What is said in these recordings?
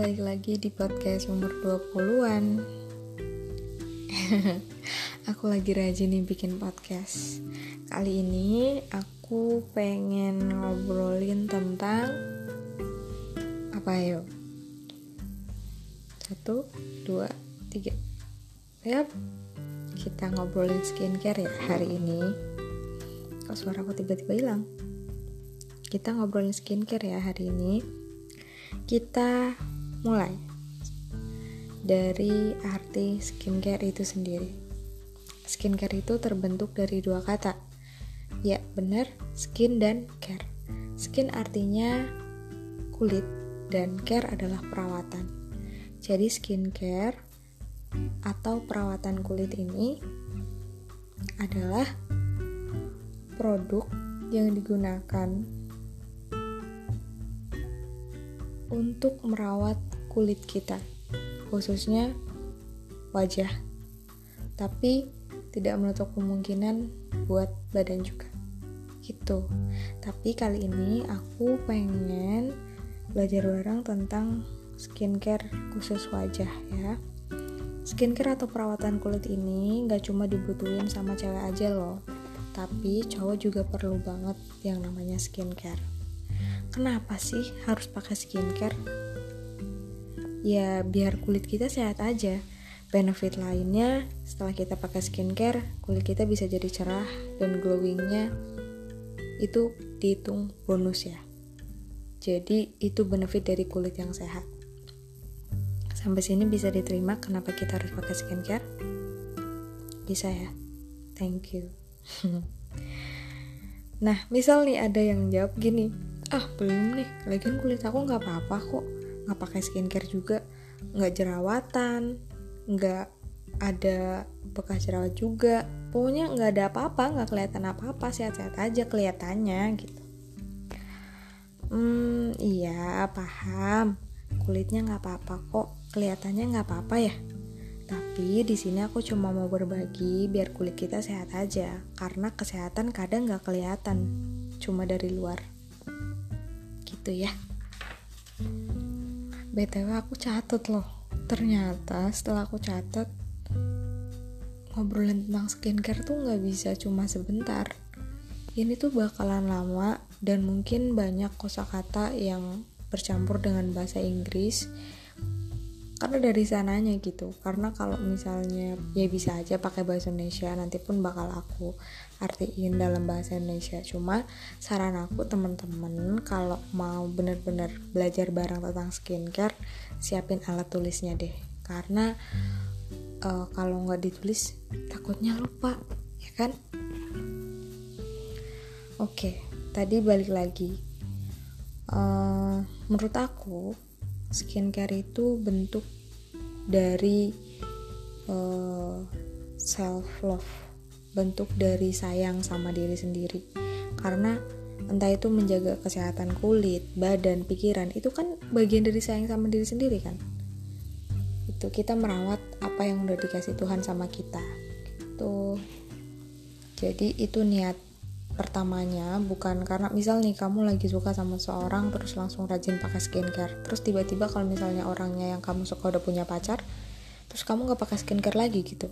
balik lagi di podcast umur 20-an Aku lagi rajin nih bikin podcast. Kali ini aku pengen ngobrolin tentang Apa yuk? Satu, dua, tiga. Yap, kita ngobrolin skincare ya hari ini. Kok suara aku tiba-tiba hilang? Kita ngobrolin skincare ya hari ini. Kita mulai dari arti skincare itu sendiri. Skincare itu terbentuk dari dua kata. Ya, benar, skin dan care. Skin artinya kulit dan care adalah perawatan. Jadi skincare atau perawatan kulit ini adalah produk yang digunakan untuk merawat kulit kita, khususnya wajah. Tapi tidak menutup kemungkinan buat badan juga. Gitu. Tapi kali ini aku pengen belajar bareng tentang skincare khusus wajah ya. Skincare atau perawatan kulit ini gak cuma dibutuhin sama cewek aja loh, tapi cowok juga perlu banget yang namanya skincare. Kenapa sih harus pakai skincare? Ya biar kulit kita sehat aja. Benefit lainnya setelah kita pakai skincare, kulit kita bisa jadi cerah dan glowingnya itu dihitung bonus ya. Jadi itu benefit dari kulit yang sehat. Sampai sini bisa diterima kenapa kita harus pakai skincare? Bisa ya? Thank you. nah, misal nih ada yang jawab gini, ah belum nih lagian kulit aku nggak apa-apa kok nggak pakai skincare juga. Nggak jerawatan nggak ada bekas jerawat juga. Pokoknya nggak ada apa-apa nggak kelihatan apa-apa sehat-sehat aja kelihatannya gitu. Hmm iya paham. Kulitnya nggak apa-apa kok kelihatannya nggak apa-apa ya. Tapi di sini aku cuma mau berbagi biar kulit kita sehat aja karena kesehatan kadang nggak kelihatan cuma dari luar. Gitu ya btw aku catet loh. Ternyata setelah aku catet ngobrolin tentang skincare tuh nggak bisa cuma sebentar. Ini tuh bakalan lama dan mungkin banyak kosakata yang bercampur dengan bahasa Inggris karena dari sananya gitu. Karena kalau misalnya ya bisa aja pakai bahasa Indonesia nanti pun bakal aku artiin dalam bahasa Indonesia. Cuma saran aku teman-teman kalau mau bener-bener belajar bareng tentang skincare siapin alat tulisnya deh. Karena uh, kalau nggak ditulis takutnya lupa ya kan? Oke tadi balik lagi. Uh, menurut aku skincare itu bentuk dari uh, self love bentuk dari sayang sama diri sendiri. Karena entah itu menjaga kesehatan kulit, badan, pikiran itu kan bagian dari sayang sama diri sendiri kan? Itu kita merawat apa yang udah dikasih Tuhan sama kita gitu. Jadi itu niat pertamanya bukan karena misal nih kamu lagi suka sama seorang terus langsung rajin pakai skincare terus tiba-tiba kalau misalnya orangnya yang kamu suka udah punya pacar terus kamu nggak pakai skincare lagi gitu.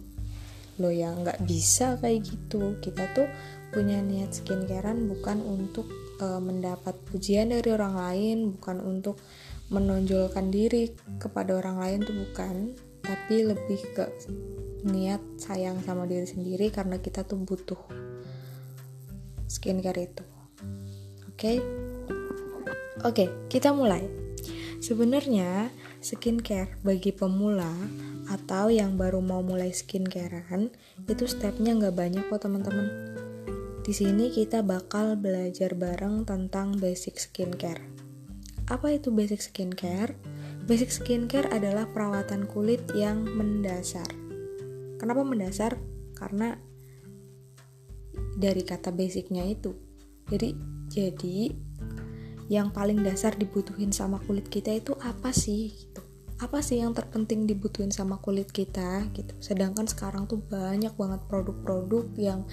Lo ya nggak bisa kayak gitu. Kita tuh punya niat skincarean bukan untuk e, mendapat pujian dari orang lain bukan untuk menonjolkan diri kepada orang lain tuh bukan tapi lebih ke niat sayang sama diri sendiri karena kita tuh butuh skincare itu. Oke? Okay? Oke, okay, kita mulai. Sebenarnya skincare bagi pemula atau yang baru mau mulai skincarean itu stepnya nggak banyak kok teman-teman. Di sini kita bakal belajar bareng tentang basic skincare. Apa itu basic skincare? Basic skincare adalah perawatan kulit yang mendasar. Kenapa mendasar? Karena dari kata basicnya itu. Jadi jadi yang paling dasar dibutuhin sama kulit kita itu apa sih gitu. Apa sih yang terpenting dibutuhin sama kulit kita gitu. Sedangkan sekarang tuh banyak banget produk-produk yang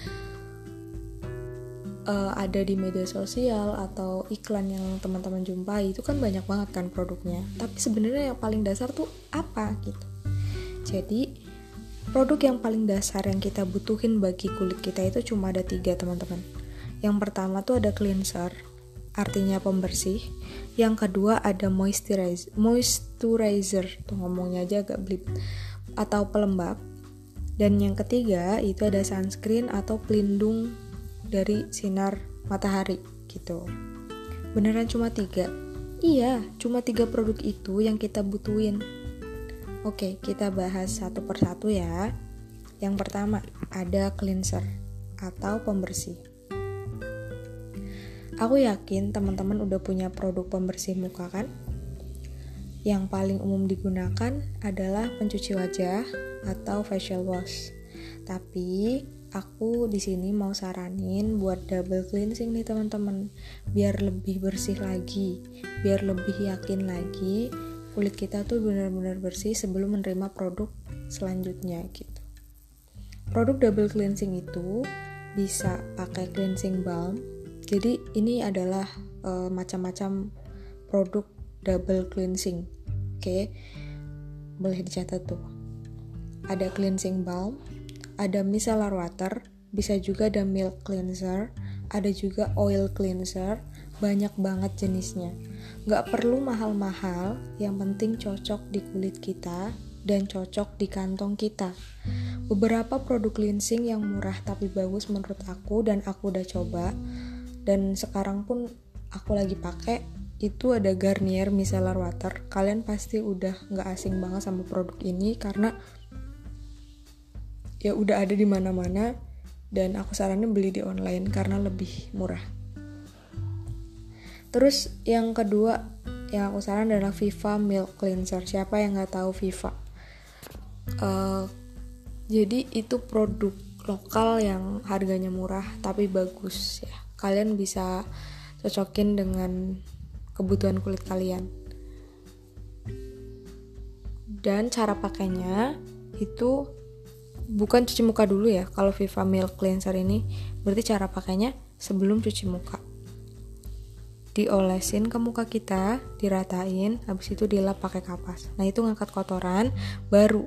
uh, ada di media sosial atau iklan yang teman-teman jumpai itu kan banyak banget kan produknya. Tapi sebenarnya yang paling dasar tuh apa gitu. Jadi produk yang paling dasar yang kita butuhin bagi kulit kita itu cuma ada tiga teman-teman yang pertama tuh ada cleanser artinya pembersih yang kedua ada moisturizer moisturizer tuh ngomongnya aja agak blip atau pelembab dan yang ketiga itu ada sunscreen atau pelindung dari sinar matahari gitu. Beneran cuma tiga? Iya, cuma tiga produk itu yang kita butuhin. Oke, kita bahas satu persatu ya. Yang pertama, ada cleanser atau pembersih. Aku yakin teman-teman udah punya produk pembersih muka kan? Yang paling umum digunakan adalah pencuci wajah atau facial wash. Tapi aku di sini mau saranin buat double cleansing nih teman-teman biar lebih bersih lagi biar lebih yakin lagi kulit kita tuh benar-benar bersih sebelum menerima produk selanjutnya gitu. Produk double cleansing itu bisa pakai cleansing balm. Jadi ini adalah uh, macam-macam produk double cleansing. Oke okay? boleh dicatat tuh. Ada cleansing balm ada micellar water, bisa juga ada milk cleanser, ada juga oil cleanser, banyak banget jenisnya. Gak perlu mahal-mahal, yang penting cocok di kulit kita dan cocok di kantong kita. Beberapa produk cleansing yang murah tapi bagus menurut aku dan aku udah coba dan sekarang pun aku lagi pakai itu ada Garnier Micellar Water. Kalian pasti udah nggak asing banget sama produk ini karena ya udah ada di mana-mana dan aku saranin beli di online karena lebih murah. Terus yang kedua yang aku saran adalah Viva Milk Cleanser. Siapa yang nggak tahu Viva? Uh, jadi itu produk lokal yang harganya murah tapi bagus ya. Kalian bisa cocokin dengan kebutuhan kulit kalian. Dan cara pakainya itu bukan cuci muka dulu ya kalau Viva Milk Cleanser ini berarti cara pakainya sebelum cuci muka diolesin ke muka kita diratain habis itu dilap pakai kapas nah itu ngangkat kotoran baru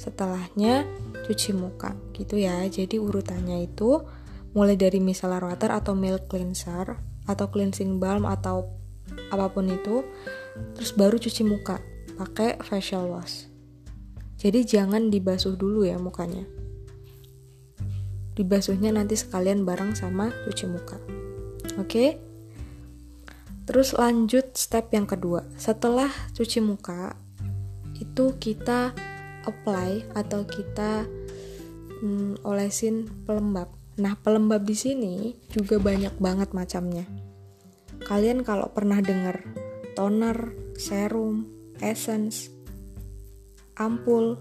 setelahnya cuci muka gitu ya jadi urutannya itu mulai dari micellar water atau milk cleanser atau cleansing balm atau apa pun itu terus baru cuci muka pakai facial wash jadi jangan dibasuh dulu ya mukanya. Dibasuhnya nanti sekalian bareng sama cuci muka. Oke? Terus lanjut step yang kedua. Setelah cuci muka, itu kita apply atau kita hmm, olesin pelembab. Nah, pelembab di sini juga banyak banget macamnya. Kalian kalau pernah dengar toner, serum, essence, ampul,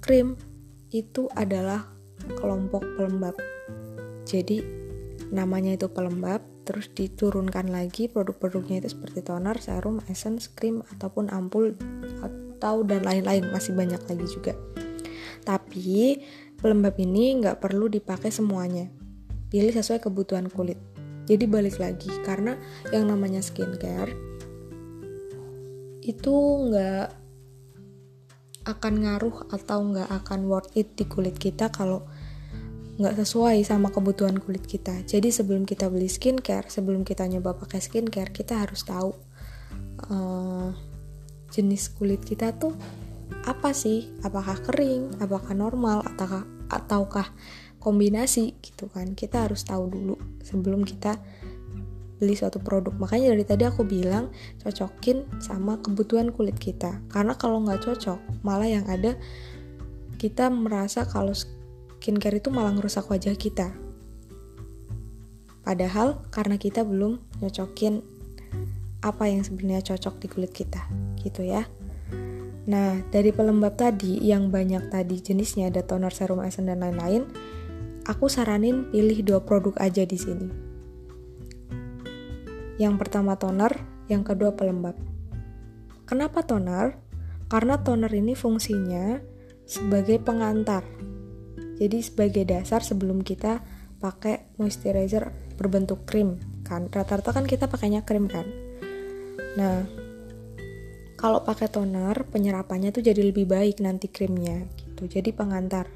krim itu adalah kelompok pelembab. Jadi namanya itu pelembab, terus diturunkan lagi produk-produknya itu seperti toner, serum, essence, krim ataupun ampul atau dan lain-lain masih banyak lagi juga. Tapi pelembab ini nggak perlu dipakai semuanya. Pilih sesuai kebutuhan kulit. Jadi balik lagi karena yang namanya skincare itu nggak akan ngaruh atau nggak akan worth it di kulit kita kalau nggak sesuai sama kebutuhan kulit kita. Jadi sebelum kita beli skincare, sebelum kita nyoba pakai skincare, kita harus tahu uh, jenis kulit kita tuh apa sih? Apakah kering? Apakah normal? Ataukah ataukah kombinasi gitu kan? Kita harus tahu dulu sebelum kita beli suatu produk makanya dari tadi aku bilang cocokin sama kebutuhan kulit kita karena kalau nggak cocok malah yang ada kita merasa kalau skincare itu malah ngerusak wajah kita padahal karena kita belum nyocokin apa yang sebenarnya cocok di kulit kita gitu ya Nah, dari pelembab tadi yang banyak tadi jenisnya ada toner, serum, essence dan lain-lain, aku saranin pilih dua produk aja di sini. Yang pertama toner, yang kedua pelembab. Kenapa toner? Karena toner ini fungsinya sebagai pengantar. Jadi sebagai dasar sebelum kita pakai moisturizer berbentuk krim kan? Rata-rata kan kita pakainya krim kan? Nah kalau pakai toner penyerapannya tuh jadi lebih baik nanti krimnya gitu. Jadi pengantar.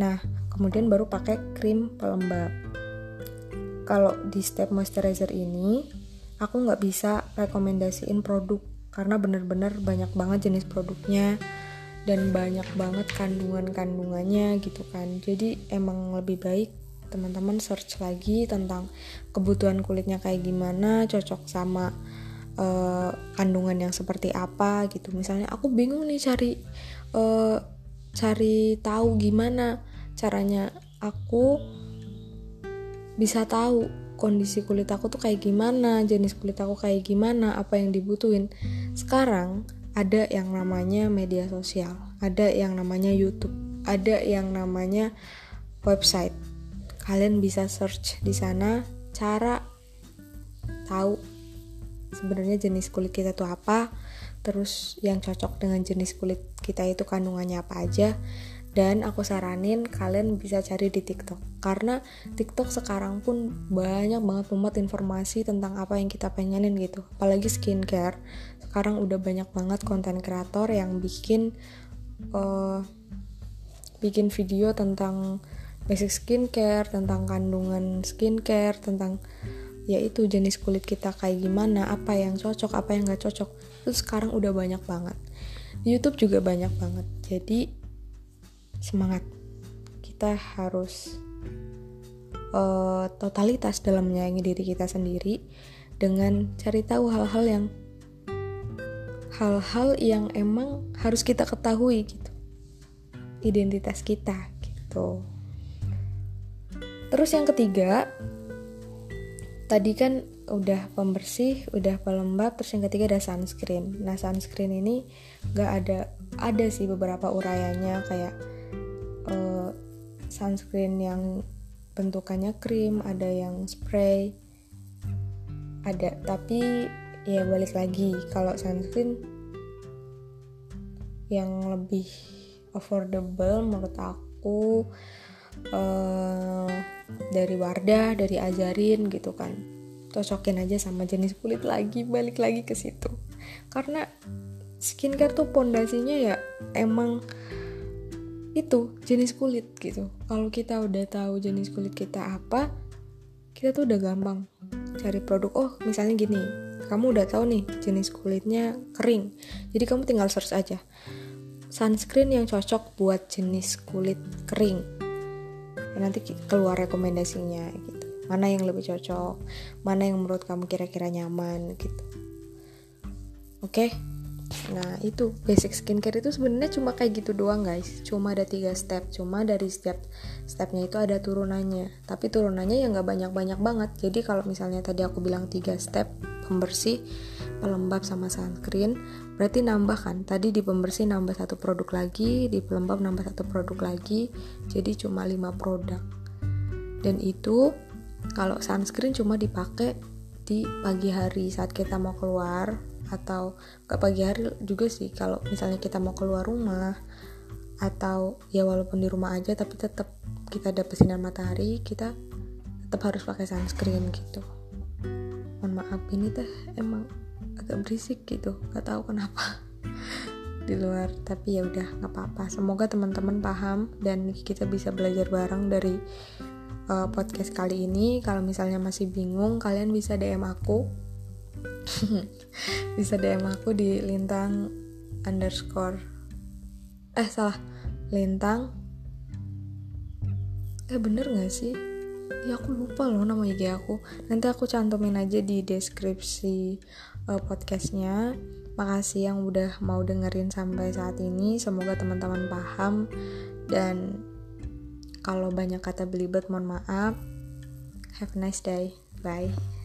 Nah kemudian baru pakai krim pelembab. Kalau di step moisturizer ini aku nggak bisa rekomendasiin produk karena bener-bener banyak banget jenis produknya dan banyak banget kandungan-kandungannya gitu kan. Jadi emang lebih baik teman-teman search lagi tentang kebutuhan kulitnya kayak gimana cocok sama uh, kandungan yang seperti apa gitu. Misalnya aku bingung nih cari uh, cari tahu gimana caranya aku bisa tahu kondisi kulit aku tuh kayak gimana jenis kulit aku kayak gimana apa yang dibutuhin. Sekarang ada yang namanya media sosial, ada yang namanya YouTube, ada yang namanya website. Kalian bisa search di sana cara tahu sebenarnya jenis kulit kita itu apa, terus yang cocok dengan jenis kulit kita itu kandungannya apa aja. Dan aku saranin kalian bisa cari di TikTok Karena TikTok sekarang pun banyak banget memuat informasi tentang apa yang kita pengenin gitu Apalagi skincare sekarang udah banyak banget konten kreator yang bikin uh, bikin video tentang basic skincare, tentang kandungan skincare, tentang yaitu jenis kulit kita kayak gimana, apa yang cocok, apa yang gak cocok. Itu sekarang udah banyak banget. Di YouTube juga banyak banget. Jadi semangat. Kita harus uh, totalitas dalam menyayangi diri kita sendiri dengan cari tahu hal-hal yang hal-hal yang emang harus kita ketahui gitu. Identitas kita gitu. Terus yang ketiga tadi kan udah pembersih udah pelembab terus yang ketiga ada sunscreen. Nah sunscreen ini gak ada ada sih beberapa urayanya kayak uh, sunscreen yang bentukannya krim ada yang spray ada. Tapi ya balik lagi. Kalau sunscreen yang lebih affordable menurut aku uh, dari Wardah dari Ajarin gitu kan. Cocokin aja sama jenis kulit lagi balik lagi ke situ. Karena skincare tuh pondasinya ya emang itu jenis kulit gitu. Kalau kita udah tahu jenis kulit kita apa kita tuh udah gampang cari produk. Oh misalnya gini kamu udah tahu nih jenis kulitnya kering. Jadi kamu tinggal search aja. Sunscreen yang cocok buat jenis kulit kering. Dan nanti keluar rekomendasinya gitu. Mana yang lebih cocok mana yang menurut kamu kira-kira nyaman gitu. Oke? okay? Nah itu. Basic skincare itu sebenarnya cuma kayak gitu doang guys. Cuma ada tiga step. Cuma dari setiap stepnya itu ada turunannya. Tapi turunannya ya nggak banyak-banyak banget. Jadi kalau misalnya tadi aku bilang tiga step Pembersih, pelembab sama sunscreen Berarti nambah kan? Tadi di pembersih nambah satu produk lagi Di pelembab nambah satu produk lagi. Jadi cuma lima produk. Dan itu kalau sunscreen cuma dipakai di pagi hari saat kita mau keluar atau ke pagi hari juga sih kalau misalnya kita mau keluar rumah atau ya walaupun di rumah aja tapi tetap kita dapat sinar matahari kita tetap harus pakai sunscreen gitu. Mohon maaf ini teh emang agak berisik gitu gak tahu kenapa di luar tapi ya udah nggak apa-apa. Semoga teman-teman paham dan kita bisa belajar bareng dari uh, podcast kali ini. Kalau misalnya masih bingung kalian bisa DM aku bisa DM aku di lintang underscore eh salah lintang eh bener gak sih? Ya aku lupa loh nama IG aku. Nanti aku cantumin aja di deskripsi uh, podcastnya. Makasih yang udah mau dengerin sampai saat ini. Semoga teman-teman paham. Dan kalau banyak kata belibet mohon maaf. Have a nice day. Bye